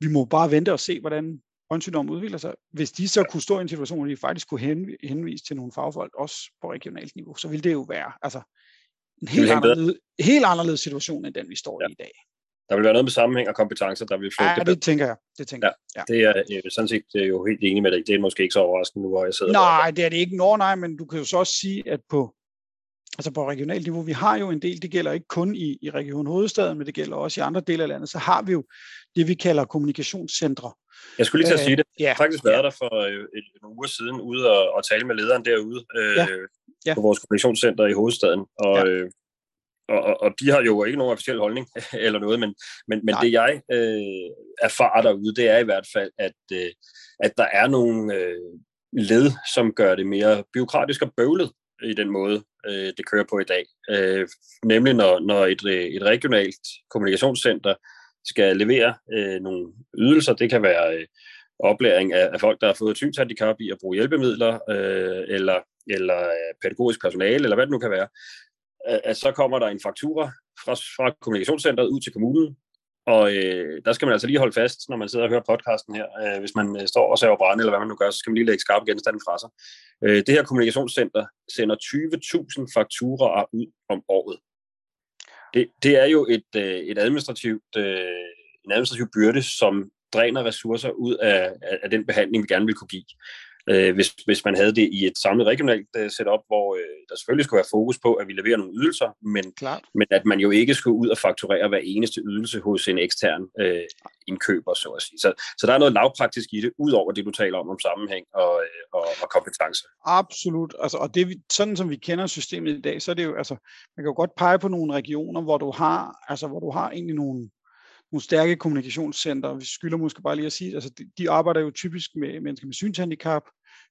vi må bare vente og se, hvordan øjensygdommen udvikler sig. Hvis de så kunne stå i en situation, hvor de faktisk kunne henvise til nogle fagfolk, også på regionalt niveau, så ville det jo være altså, en helt anderledes, helt anderledes situation, end den vi står ja. i i dag der vil være noget med sammenhæng og kompetencer, der vil flytte ja, det. det tænker jeg. Det tænker ja, jeg. Ja. Det er øh, sådan set er jo helt enig med dig. Det er måske ikke så overraskende nu, hvor jeg sidder Nej, det er det ikke. Nå, nej, men du kan jo så også sige, at på, altså på regionalt niveau, vi har jo en del, det gælder ikke kun i, i Region Hovedstaden, men det gælder også i andre dele af landet, så har vi jo det, vi kalder kommunikationscentre. Jeg skulle lige til at sige det. Jeg har faktisk været der for øh, nogle uger siden ude og, og tale med lederen derude øh, ja. Ja. på vores kommunikationscenter i hovedstaden. Og, ja. øh, og, og, og de har jo ikke nogen officiel holdning eller noget, men, men, men det jeg øh, erfarer derude, det er i hvert fald, at, øh, at der er nogle øh, led, som gør det mere byråkratisk og bøvlet i den måde, øh, det kører på i dag. Øh, nemlig når, når et, øh, et regionalt kommunikationscenter skal levere øh, nogle ydelser, det kan være øh, oplæring af, af folk, der har fået synshandicap i at bruge hjælpemidler, øh, eller, eller øh, pædagogisk personale, eller hvad det nu kan være, øh, at så kommer der en faktura fra, fra kommunikationscenteret ud til kommunen, og øh, der skal man altså lige holde fast, når man sidder og hører podcasten her. Øh, hvis man øh, står og saver brænde, eller hvad man nu gør, så skal man lige lægge skarpe genstande fra sig. Øh, det her kommunikationscenter sender 20.000 fakturaer ud om året. Det, det er jo et, øh, et administrativt, øh, en administrativ byrde, som dræner ressourcer ud af, af, af den behandling, vi gerne vil kunne give øh, hvis, hvis man havde det i et samlet regionalt øh, setup, hvor øh, der selvfølgelig skulle være fokus på, at vi leverer nogle ydelser, men, Klart. men at man jo ikke skulle ud og fakturere hver eneste ydelse hos en ekstern øh, indkøber, så at sige. Så, så der er noget lavpraktisk i det, ud over det, du taler om, om sammenhæng og, øh, og, og kompetence. Absolut. Altså, og det, sådan som vi kender systemet i dag, så er det jo, altså, man kan jo godt pege på nogle regioner, hvor du har, altså, hvor du har egentlig nogle, nogle stærke kommunikationscenter. Vi skylder måske bare lige at sige, altså, de, de arbejder jo typisk med mennesker med synshandicap,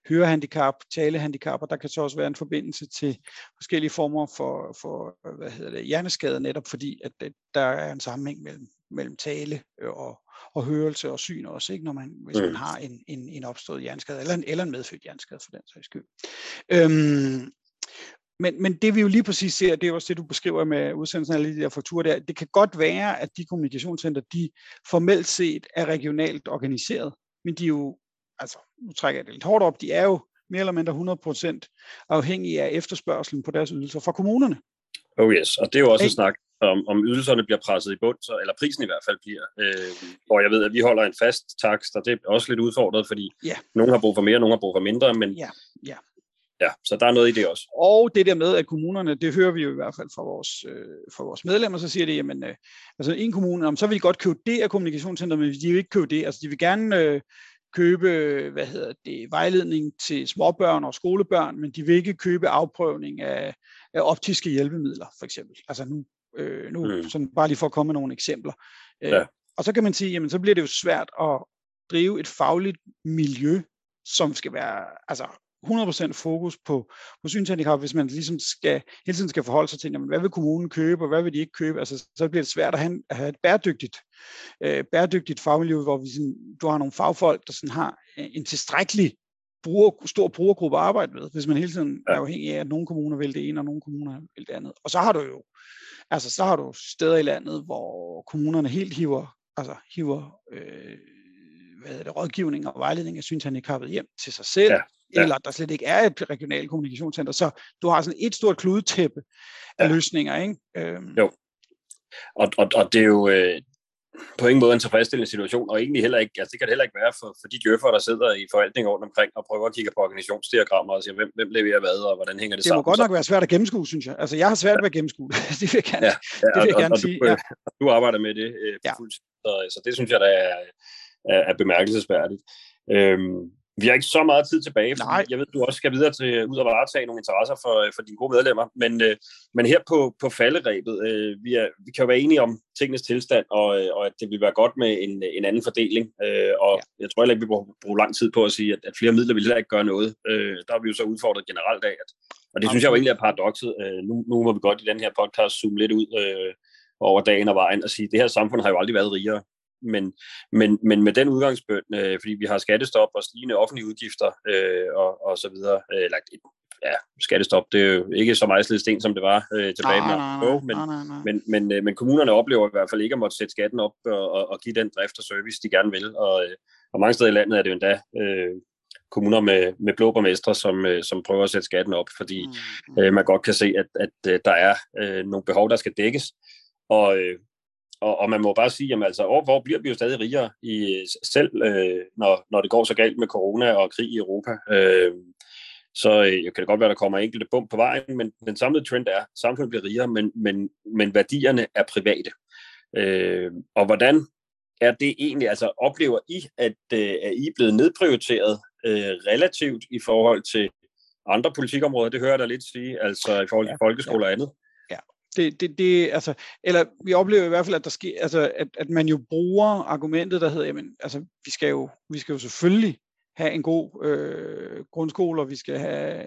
hørehandicap, talehandicap, og der kan så også være en forbindelse til forskellige former for, for hvad hedder det, hjerneskade, netop fordi, at, at der er en sammenhæng mellem, mellem tale og, og hørelse og syn også, ikke? Når man, hvis man har en, en, en opstået hjerneskade, eller en, eller en medfødt hjerneskade for den sags skyld. Øhm, men, men det vi jo lige præcis ser, det er også det, du beskriver med udsendelsen af alle de der fakturer der, det kan godt være, at de kommunikationscenter, de formelt set er regionalt organiseret, men de er jo, altså nu trækker jeg det lidt hårdt op, de er jo mere eller mindre 100% afhængige af efterspørgselen på deres ydelser fra kommunerne. Oh yes, og det er jo også en snak om, om ydelserne bliver presset i bund, så, eller prisen i hvert fald bliver. Øh, hvor jeg ved, at vi holder en fast takst, og det er også lidt udfordret, fordi ja. nogen har brug for mere, nogen har brug for mindre, men ja, ja. Ja, så der er noget i det også. Og det der med, at kommunerne, det hører vi jo i hvert fald fra vores, øh, fra vores medlemmer, så siger de, jamen, øh, altså en kommune, om, så vil de godt købe det af kommunikationscenter, men de vil ikke købe det. Altså de vil gerne øh, købe, hvad hedder det, vejledning til småbørn og skolebørn, men de vil ikke købe afprøvning af, af optiske hjælpemidler, for eksempel. Altså nu, øh, nu mm. sådan bare lige for at komme med nogle eksempler. Øh, ja. Og så kan man sige, jamen så bliver det jo svært at drive et fagligt miljø, som skal være altså 100% fokus på, på synshandicap, hvis man ligesom skal, hele tiden skal forholde sig til, jamen, hvad vil kommunen købe, og hvad vil de ikke købe, altså, så bliver det svært at have, at have et bæredygtigt, øh, bæredygtigt fagmiljø, hvor vi sådan, du har nogle fagfolk, der sådan har en tilstrækkelig bruger, stor brugergruppe at arbejde med, hvis man hele tiden er afhængig af, at nogle kommuner vil det ene, og nogle kommuner vil det andet. Og så har du jo, altså så har du steder i landet, hvor kommunerne helt hiver, altså hiver øh, hvad det, rådgivning og vejledning af synshandicappet hjem til sig selv, ja ja. eller der slet ikke er et regionalt kommunikationscenter. Så du har sådan et stort kludetæppe af ja. løsninger, ikke? Øhm. Jo. Og, og, og det er jo øh, på ingen måde en tilfredsstillende situation, og egentlig heller ikke, altså det kan det heller ikke være for, for de djøffere, der sidder i forvaltningen rundt omkring og prøver at kigge på organisationsdiagrammer og siger, hvem, hvem leverer hvad, og hvordan hænger det, det sammen. Det må godt nok være svært at gennemskue, synes jeg. Altså jeg har svært ved at gennemskue det, det vil jeg gerne, ja, ja, det vil jeg og, gerne og, sige. Du, ja. du arbejder med det øh, ja. fuldt, så, så det synes jeg, der er, er, er bemærkelsesværdigt. Øhm, vi har ikke så meget tid tilbage, fordi Nej. jeg ved, du også skal videre til ud og varetage nogle interesser for, for dine gode medlemmer. Men, øh, men her på, på falderæbet, øh, vi, er, vi kan jo være enige om tingenes tilstand, og, øh, og at det vil være godt med en, en anden fordeling. Øh, og ja. jeg tror heller ikke, vi bruger bruge lang tid på at sige, at, at flere midler vil heller ikke gøre noget. Øh, der er vi jo så udfordret generelt af. At, og det synes jeg jo egentlig er paradokset. Øh, nu, nu må vi godt i den her podcast zoome lidt ud øh, over dagen og vejen og sige, at det her samfund har jo aldrig været rigere men, men, men med den udgangsbøn, øh, fordi vi har skattestop og stigende offentlige udgifter øh, og, og så videre, øh, eller ja, skattestop, det er jo ikke så meget sten, som det var øh, tilbage med nej, men, nej, nej, nej. Men, men, øh, men kommunerne oplever i hvert fald ikke at måtte sætte skatten op og, og, og give den drift og service, de gerne vil, og, øh, og mange steder i landet er det jo endda øh, kommuner med, med blå borgmestre, som, øh, som prøver at sætte skatten op, fordi mm, mm. øh, man godt kan se, at, at øh, der er øh, nogle behov, der skal dækkes, og, øh, og, og man må bare sige, jamen altså, hvor bliver vi jo stadig rigere i selv, øh, når, når det går så galt med corona og krig i Europa. Øh, så øh, kan det godt være, der kommer enkelte bump på vejen, men den samlede trend er, at samfundet bliver rigere, men, men, men værdierne er private. Øh, og hvordan er det egentlig, altså oplever I, at, øh, at I er blevet nedprioriteret øh, relativt i forhold til andre politikområder? Det hører jeg da lidt sige, altså i forhold til ja, folkeskole ja. og andet. Det, det, det, altså, eller vi oplever i hvert fald, at, der sker, altså, at, at man jo bruger argumentet, der hedder, jamen, altså, vi skal jo, vi skal jo selvfølgelig have en god øh, grundskole, og vi skal have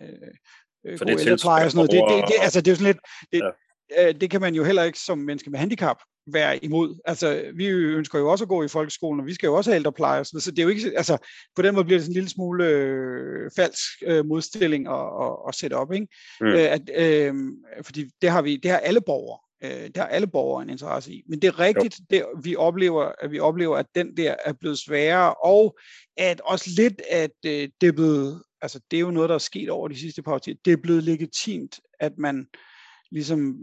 øh, god ældrepleje og sådan noget. Det, det, det, altså, det er jo sådan lidt, det, ja. Øh, det kan man jo heller ikke som menneske med handicap være imod. Altså, vi ønsker jo også at gå i folkeskolen, og vi skal jo også have ældrepleje, så det er jo ikke, altså, på den måde bliver det sådan en lille smule øh, falsk øh, modstilling at, at, at sætte op, ikke? Mm. Øh, at, øh, fordi det har vi, det har alle borgere, øh, det har alle borgere en interesse i. Men det er rigtigt, det, vi oplever, at vi oplever, at den der er blevet sværere, og at også lidt, at øh, det er blevet, altså det er jo noget, der er sket over de sidste par årtier, det er blevet legitimt, at man ligesom,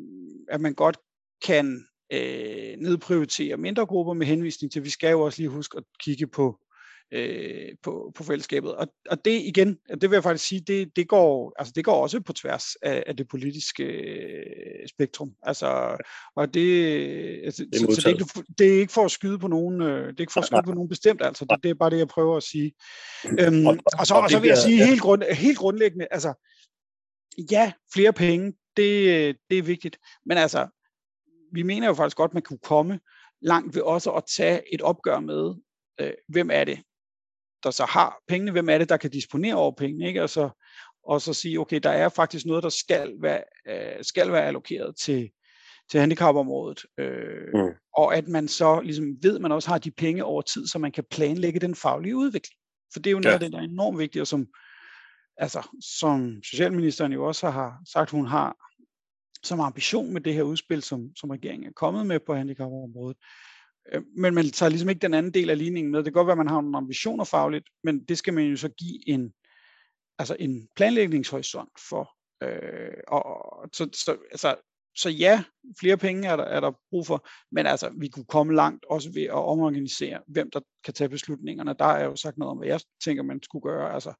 at man godt kan øh, nedprioritere mindre grupper med henvisning til, at vi skal jo også lige huske at kigge på øh, på, på fællesskabet. Og, og det igen, det vil jeg faktisk sige, det, det, går, altså det går også på tværs af, af det politiske øh, spektrum. Altså, og det, altså, det, er så, så det, er ikke, det er ikke for at skyde på nogen, øh, det er ikke for at skyde på nogen bestemt, altså det, det er bare det, jeg prøver at sige. Øhm, og, så, og så vil jeg sige helt, grund, helt grundlæggende, altså ja, flere penge, det, det er vigtigt, men altså, vi mener jo faktisk godt, at man kunne komme langt ved også at tage et opgør med, øh, hvem er det, der så har pengene, hvem er det, der kan disponere over pengene, ikke? Og så, og så sige, okay, der er faktisk noget, der skal være, øh, skal være allokeret til, til handicapområdet, øh, mm. og at man så ligesom ved, at man også har de penge over tid, så man kan planlægge den faglige udvikling. For det er jo noget ja. af det, der er enormt vigtigt, og som, altså, som Socialministeren jo også har sagt, hun har som ambition med det her udspil, som, som regeringen er kommet med på handicapområdet. Øh, men man tager ligesom ikke den anden del af ligningen med. Det kan godt være, at man har nogle ambitioner fagligt, men det skal man jo så give en, altså en planlægningshorisont for. Øh, og, så, så, altså, så ja, flere penge er der, er der brug for, men altså, vi kunne komme langt også ved at omorganisere, hvem der kan tage beslutningerne. Der er jo sagt noget om, hvad jeg tænker, man skulle gøre. Altså,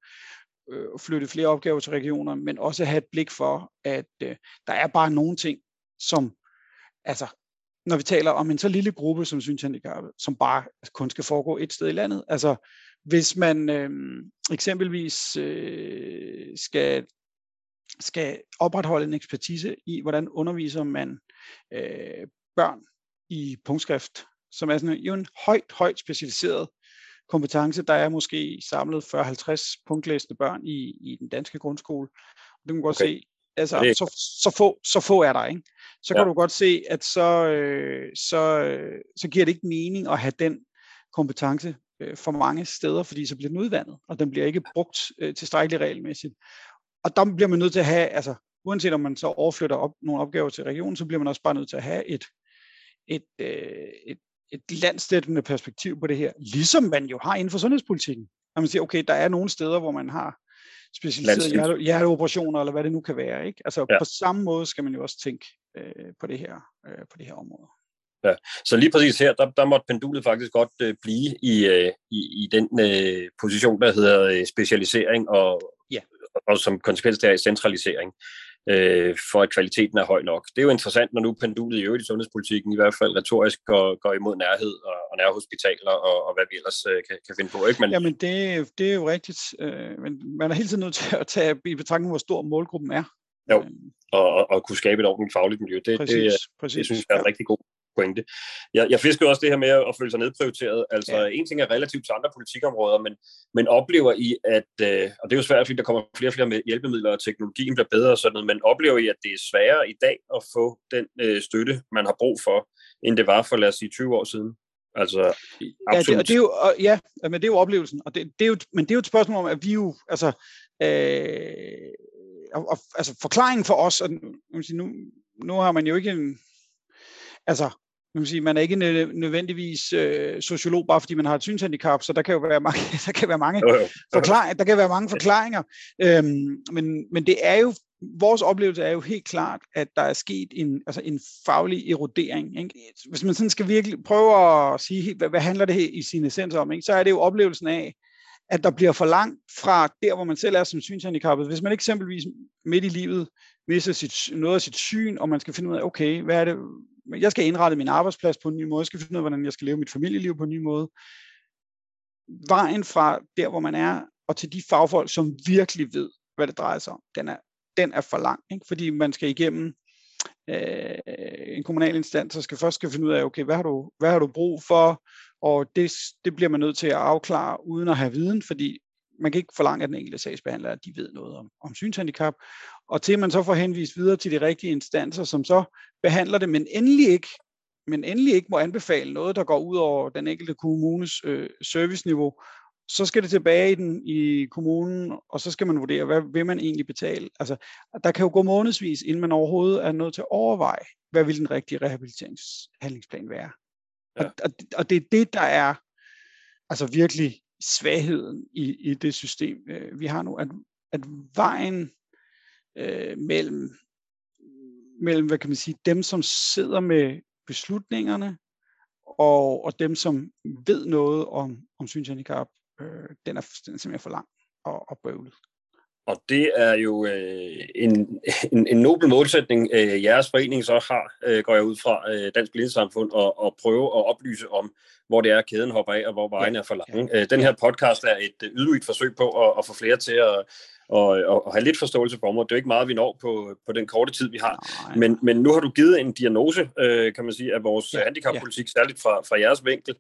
øh, flytte flere opgaver til regionerne, men også have et blik for, at øh, der er bare nogle ting, som, altså, når vi taler om en så lille gruppe som synshandicappede, som bare kun skal foregå et sted i landet. Altså, hvis man øh, eksempelvis øh, skal, skal opretholde en ekspertise i, hvordan underviser man øh, børn i punktskrift, som er sådan jo en højt, højt specialiseret kompetence. Der er måske samlet 40-50 punktlæsende børn i, i den danske grundskole. Du kan godt okay. se, altså, det... så, så, få, så få er der, ikke? Så ja. kan du godt se, at så, øh, så, øh, så giver det ikke mening at have den kompetence øh, for mange steder, fordi så bliver den udvandet, og den bliver ikke brugt øh, tilstrækkeligt regelmæssigt. Og der bliver man nødt til at have, altså uanset om man så overflytter op, nogle opgaver til regionen, så bliver man også bare nødt til at have et, et, øh, et, et landstættende perspektiv på det her, ligesom man jo har inden for sundhedspolitikken. Når man siger, okay, der er nogle steder, hvor man har specialiserede hjerte, hjerteoperationer, eller hvad det nu kan være. Ikke? Altså ja. på samme måde skal man jo også tænke øh, på, det her, øh, på det her område. Ja. Så lige præcis her, der, der måtte pendulet faktisk godt øh, blive i, øh, i, i den øh, position, der hedder øh, specialisering, og, ja. og som konsekvens der er centralisering øh, for at kvaliteten er høj nok. Det er jo interessant, når nu pendulet i øvrigt i sundhedspolitikken i hvert fald retorisk går, går imod nærhed og, og nærhospitaler og, og hvad vi ellers øh, kan, kan finde på. Ikke? Men, Jamen det, det er jo rigtigt, øh, men man er hele tiden nødt til at tage i betragtning, hvor stor målgruppen er. Jo, øh. og, og, og kunne skabe et ordentligt fagligt miljø. Det, præcis, det, præcis, det synes jeg er en ja. rigtig god pointe. Jeg, jeg fisker også det her med at føle sig nedprioriteret. Altså, ja. en ting er relativt til andre politikområder, men, men oplever I, at, øh, og det er jo svært, fordi der kommer flere og flere hjælpemidler, og teknologien bliver bedre og sådan noget, men oplever I, at det er sværere i dag at få den øh, støtte, man har brug for, end det var for, lad os sige, 20 år siden? Altså, ja, det, og det er jo, og, ja, men det er jo oplevelsen, og det, det er jo, men det er jo et spørgsmål om, at vi jo, altså, øh, og, og, altså forklaringen for os, og nu, nu har man jo ikke en, altså man, kan sige, man er ikke nødvendigvis øh, sociolog, bare fordi man har et synshandicap, så der kan jo være mange, der kan være mange, forklaringer, der kan være mange forklaringer. Øhm, men, men det er jo, vores oplevelse er jo helt klart, at der er sket en, altså en faglig erodering. Ikke? Hvis man sådan skal virkelig prøve at sige, hvad, hvad handler det her i sin essens om, ikke? så er det jo oplevelsen af, at der bliver for langt fra der, hvor man selv er som synshandicappet. Hvis man eksempelvis midt i livet mister sit, noget af sit syn, og man skal finde ud af, okay, hvad er det, jeg skal indrette min arbejdsplads på en ny måde, jeg skal finde ud af, hvordan jeg skal leve mit familieliv på en ny måde. Vejen fra der, hvor man er, og til de fagfolk, som virkelig ved, hvad det drejer sig om, den er, den er for lang, ikke? fordi man skal igennem øh, en kommunal instans, så skal først skal finde ud af, okay, hvad har du, hvad har du brug for, og det, det bliver man nødt til at afklare uden at have viden, fordi man kan ikke forlange af den enkelte sagsbehandler, at de ved noget om, om synshandicap, og til man så får henvist videre til de rigtige instanser, som så behandler det, men endelig ikke, men endelig ikke må anbefale noget, der går ud over den enkelte kommunes øh, serviceniveau, så skal det tilbage i, den, i kommunen, og så skal man vurdere, hvad vil man egentlig betale. Altså, der kan jo gå månedsvis, inden man overhovedet er nødt til at overveje, hvad vil den rigtige rehabiliteringshandlingsplan være. Ja. Og, og, og det er det, der er altså virkelig svagheden i, i det system, øh, vi har nu, at, at vejen øh, mellem, mellem, hvad kan man sige, dem, som sidder med beslutningerne, og, og dem, som ved noget om, om synshandicap, øh, den, er, den er simpelthen for lang og, og bøvlet. Og det er jo øh, en, en, en nobel målsætning, øh, jeres forening så har, øh, går jeg ud fra øh, Dansk Blindesamfund, og, og prøve at oplyse om, hvor det er, kæden hopper af, og hvor vejen ja. er for lang. Øh, den her podcast er et øh, ydmygt forsøg på at, at få flere til at, og, og, og have lidt forståelse for området. Det er jo ikke meget, vi når på, på den korte tid, vi har. Men, men nu har du givet en diagnose, øh, kan man sige, af vores ja, handicappolitik, ja. særligt fra, fra jeres vinkel.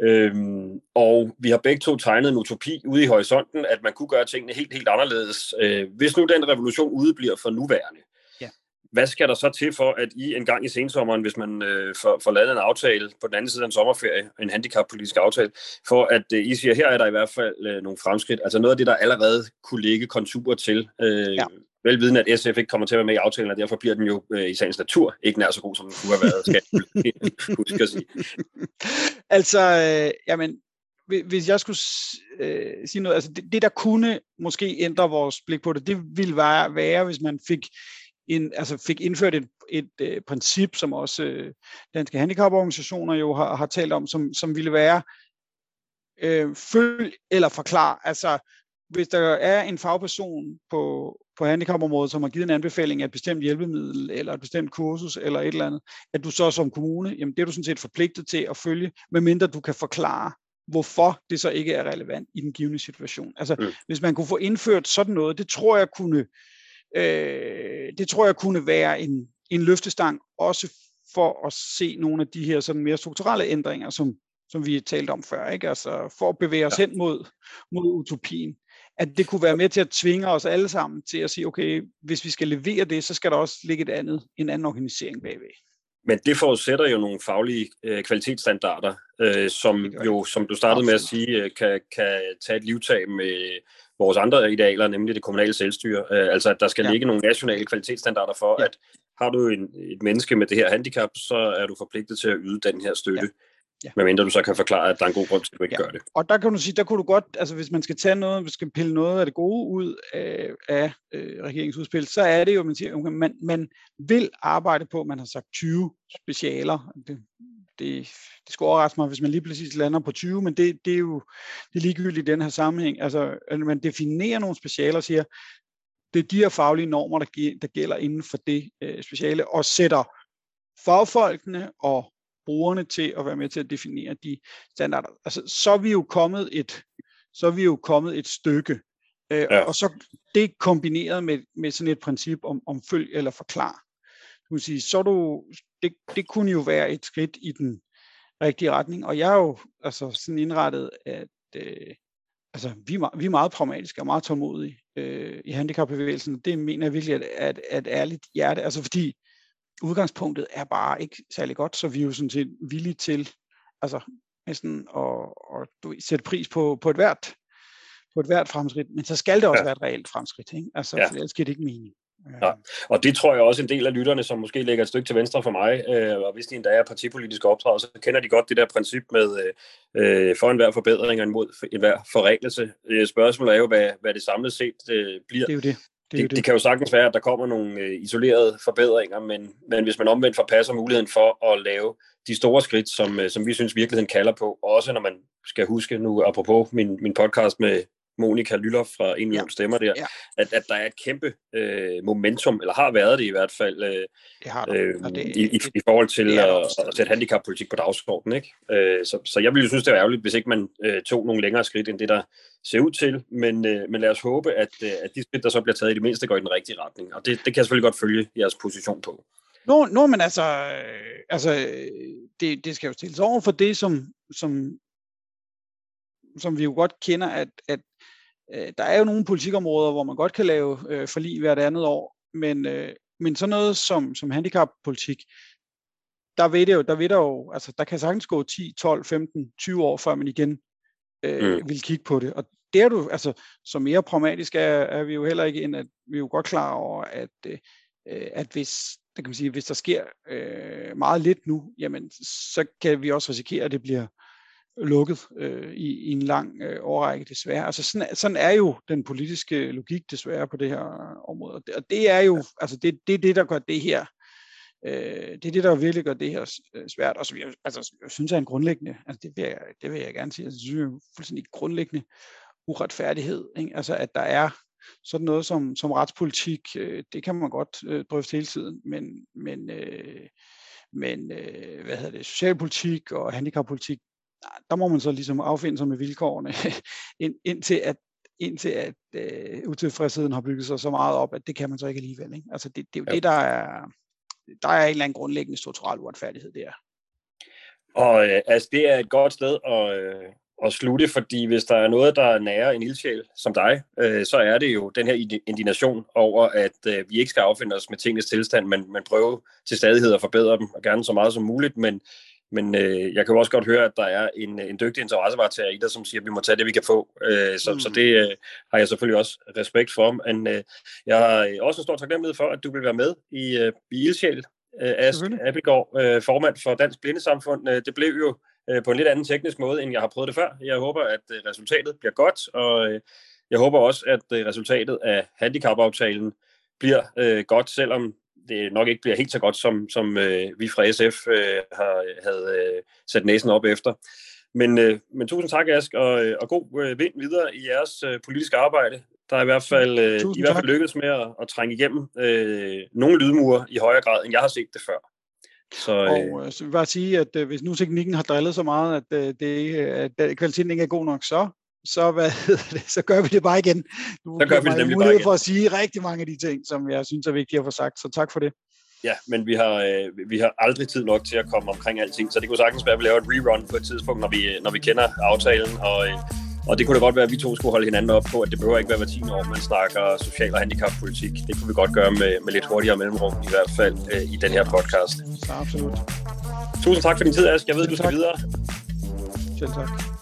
Øhm, og vi har begge to tegnet en utopi ude i horisonten, at man kunne gøre tingene helt, helt anderledes. Øh, hvis nu den revolution udebliver for nuværende, ja. hvad skal der så til for, at I en gang i sensommeren, hvis man øh, får, får lavet en aftale på den anden side af en sommerferie, en handicappolitisk aftale, for at øh, I siger, her er der i hvert fald øh, nogle fremskridt, altså noget af det, der allerede kunne ligge konturer til, øh, ja velvidende, at SF ikke kommer til at være med i aftalen, og derfor bliver den jo øh, i sagens natur ikke nær så god, som den kunne have været, skal jeg huske at sige. altså, øh, jamen, hvis jeg skulle øh, sige noget, altså det, det, der kunne måske ændre vores blik på det, det ville være, være hvis man fik en, altså fik indført et, et øh, princip, som også øh, danske handicaporganisationer jo har, har talt om, som, som ville være øh, følg eller forklar. Altså, hvis der er en fagperson på, på handicapområdet, som har givet en anbefaling af et bestemt hjælpemiddel, eller et bestemt kursus, eller et eller andet, at du så som kommune, jamen det er du sådan set forpligtet til at følge, medmindre du kan forklare, hvorfor det så ikke er relevant i den givende situation. Altså, mm. hvis man kunne få indført sådan noget, det tror jeg kunne, øh, det tror jeg kunne være en, en løftestang, også for at se nogle af de her sådan mere strukturelle ændringer, som, som vi talt om før, ikke? Altså for at bevæge os ja. hen mod, mod utopien at det kunne være med til at tvinge os alle sammen til at sige, okay, hvis vi skal levere det, så skal der også ligge et andet, en anden organisering bagved. Men det forudsætter jo nogle faglige øh, kvalitetsstandarder, øh, som jo, som du startede med at sige, øh, kan, kan tage et livtag med vores andre idealer, nemlig det kommunale selvstyre. Øh, altså, at der skal ja. ligge nogle nationale kvalitetsstandarder for, ja. at har du en, et menneske med det her handicap, så er du forpligtet til at yde den her støtte. Ja Ja. Medmindre du så kan forklare, at der er en god grund til, at du ikke ja. gør det. Og der kan du sige, der kunne du godt, altså hvis man skal tage noget, hvis man skal pille noget af det gode ud af, af øh, regeringsudspil, så er det jo, man siger, okay, man, man vil arbejde på, man har sagt 20 specialer. Det, det, det skal overraske mig, hvis man lige præcis lander på 20, men det, det er jo det er ligegyldigt i den her sammenhæng. Altså, at man definerer nogle specialer og siger, det er de her faglige normer, der, der gælder inden for det øh, speciale, og sætter fagfolkene og brugerne til at være med til at definere de standarder. Altså, så er vi jo kommet et, så er vi jo kommet et stykke. Øh, ja. Og så det kombineret med, med sådan et princip om, om følg eller forklar. Du sige, så du, det, det kunne jo være et skridt i den rigtige retning. Og jeg er jo altså sådan indrettet, at øh, altså, vi, er, vi er meget pragmatiske og meget tålmodige øh, i handicapbevægelsen. Det mener jeg virkelig er et, et ærligt hjerte. Altså fordi udgangspunktet er bare ikke særlig godt, så vi er jo sådan set villige til altså, næsten at, at du, sætte pris på, på et hvert på et hvert fremskridt, men så skal det også ja. være et reelt fremskridt, ikke? Altså, ja. for ellers giver det ikke mening. Ja. Og det tror jeg også en del af lytterne, som måske ligger et stykke til venstre for mig, øh, og hvis de endda er partipolitiske opdrag, så kender de godt det der princip med øh, øh for enhver forbedring og imod enhver forreglelse. Øh, spørgsmålet er jo, hvad, hvad det samlet set øh, bliver. Det er jo det. Det, det, det kan jo sagtens være, at der kommer nogle øh, isolerede forbedringer, men, men hvis man omvendt forpasser muligheden for at lave de store skridt, som, øh, som vi synes virkeligheden kalder på, også når man skal huske nu, apropos min, min podcast med Monika Lyller fra En Million ja. Stemmer der, ja. at, at der er et kæmpe øh, momentum, eller har været det i hvert fald, øh, det har øh, det, i, i, i forhold til at, at sætte handicappolitik på dagsordenen. Ikke? Øh, så, så jeg ville synes, det var ærgerligt, hvis ikke man øh, tog nogle længere skridt, end det, der ser ud til, men, øh, men lad os håbe, at, øh, at de skridt, der så bliver taget, i det mindste går i den rigtige retning, og det, det kan jeg selvfølgelig godt følge jeres position på. Nå, nå men altså, øh, altså det, det skal jo stilles over for det, som, som, som vi jo godt kender, at, at øh, der er jo nogle politikområder, hvor man godt kan lave øh, forlig hvert andet år, men, øh, men sådan noget som, som handicappolitik, der ved det jo, der ved der jo, altså der kan sagtens gå 10, 12, 15, 20 år, før man igen øh, mm. vil kigge på det. Og det er du, altså, så mere pragmatisk er, er vi jo heller ikke end, at vi er jo godt klar over, at, øh, at hvis, der kan man sige, hvis der sker øh, meget lidt nu, jamen, så kan vi også risikere, at det bliver lukket øh, i, i en lang øh, årrække desværre. Altså sådan, sådan er jo den politiske logik desværre på det her område. Og det, og det er jo, altså det, det er det, der gør det her Øh, det er det, der virkelig gør det her øh, svært, og som jeg, altså, jeg synes er en grundlæggende, altså det vil jeg, det vil jeg gerne sige, altså, jeg synes er fuldstændig grundlæggende uretfærdighed, ikke? altså at der er sådan noget som, som retspolitik, øh, det kan man godt øh, drøfte hele tiden, men, men, øh, men øh, hvad hedder det, socialpolitik og handicappolitik, der må man så ligesom affinde sig med vilkårene, ind, indtil at indtil at øh, utilfredsheden har bygget sig så meget op, at det kan man så ikke alligevel. Ikke? Altså det, det er jo ja. det, der er, der er en eller anden grundlæggende strukturel uretfærdighed der. Og øh, altså, det er et godt sted at, øh, at slutte, fordi hvis der er noget, der nærer en ildsjæl som dig, øh, så er det jo den her indignation over, at øh, vi ikke skal affinde os med tingens tilstand, men, men prøve til stadighed at forbedre dem, og gerne så meget som muligt, men men øh, jeg kan jo også godt høre, at der er en, en dygtig interessevaretager i der, som siger, at vi må tage det, vi kan få. Øh, så, mm. så det øh, har jeg selvfølgelig også respekt for. Men øh, jeg har også en stor taknemmelighed for, at du vil være med i, øh, i Ildsjæl. Øh, Ask Appelgaard, øh, formand for Dansk Blindesamfund. Øh, det blev jo øh, på en lidt anden teknisk måde, end jeg har prøvet det før. Jeg håber, at øh, resultatet bliver godt, og øh, jeg håber også, at øh, resultatet af handicapaftalen bliver øh, godt, selvom det nok ikke bliver helt så godt, som, som øh, vi fra SF øh, har, havde øh, sat næsen op efter. Men, øh, men tusind tak, Ask, og, øh, og god øh, vind videre i jeres øh, politiske arbejde. Der er i hvert fald, øh, I hvert fald lykkedes med at, at trænge igennem øh, nogle lydmure i højere grad, end jeg har set det før. Så, øh, og øh, så vil jeg bare sige, at øh, hvis nu teknikken har drillet så meget, at, øh, det, at kvaliteten ikke er god nok, så så, hvad det, så gør vi det bare igen. Du så gør vi det nemlig bare igen. for at sige rigtig mange af de ting, som jeg synes er vigtige at få sagt, så tak for det. Ja, men vi har, øh, vi har aldrig tid nok til at komme omkring alting, så det kunne sagtens være, at vi laver et rerun på et tidspunkt, når vi, når vi kender aftalen, og, øh, og det kunne da godt være, at vi to skulle holde hinanden op på, at det behøver ikke være hver 10 år, man snakker social- og handicappolitik. Det kunne vi godt gøre med, med lidt hurtigere mellemrum, i hvert fald øh, i den her podcast. Så absolut. Tusind tak for din tid, Ask. Jeg ved, Selv du skal tak. videre. Selv tak.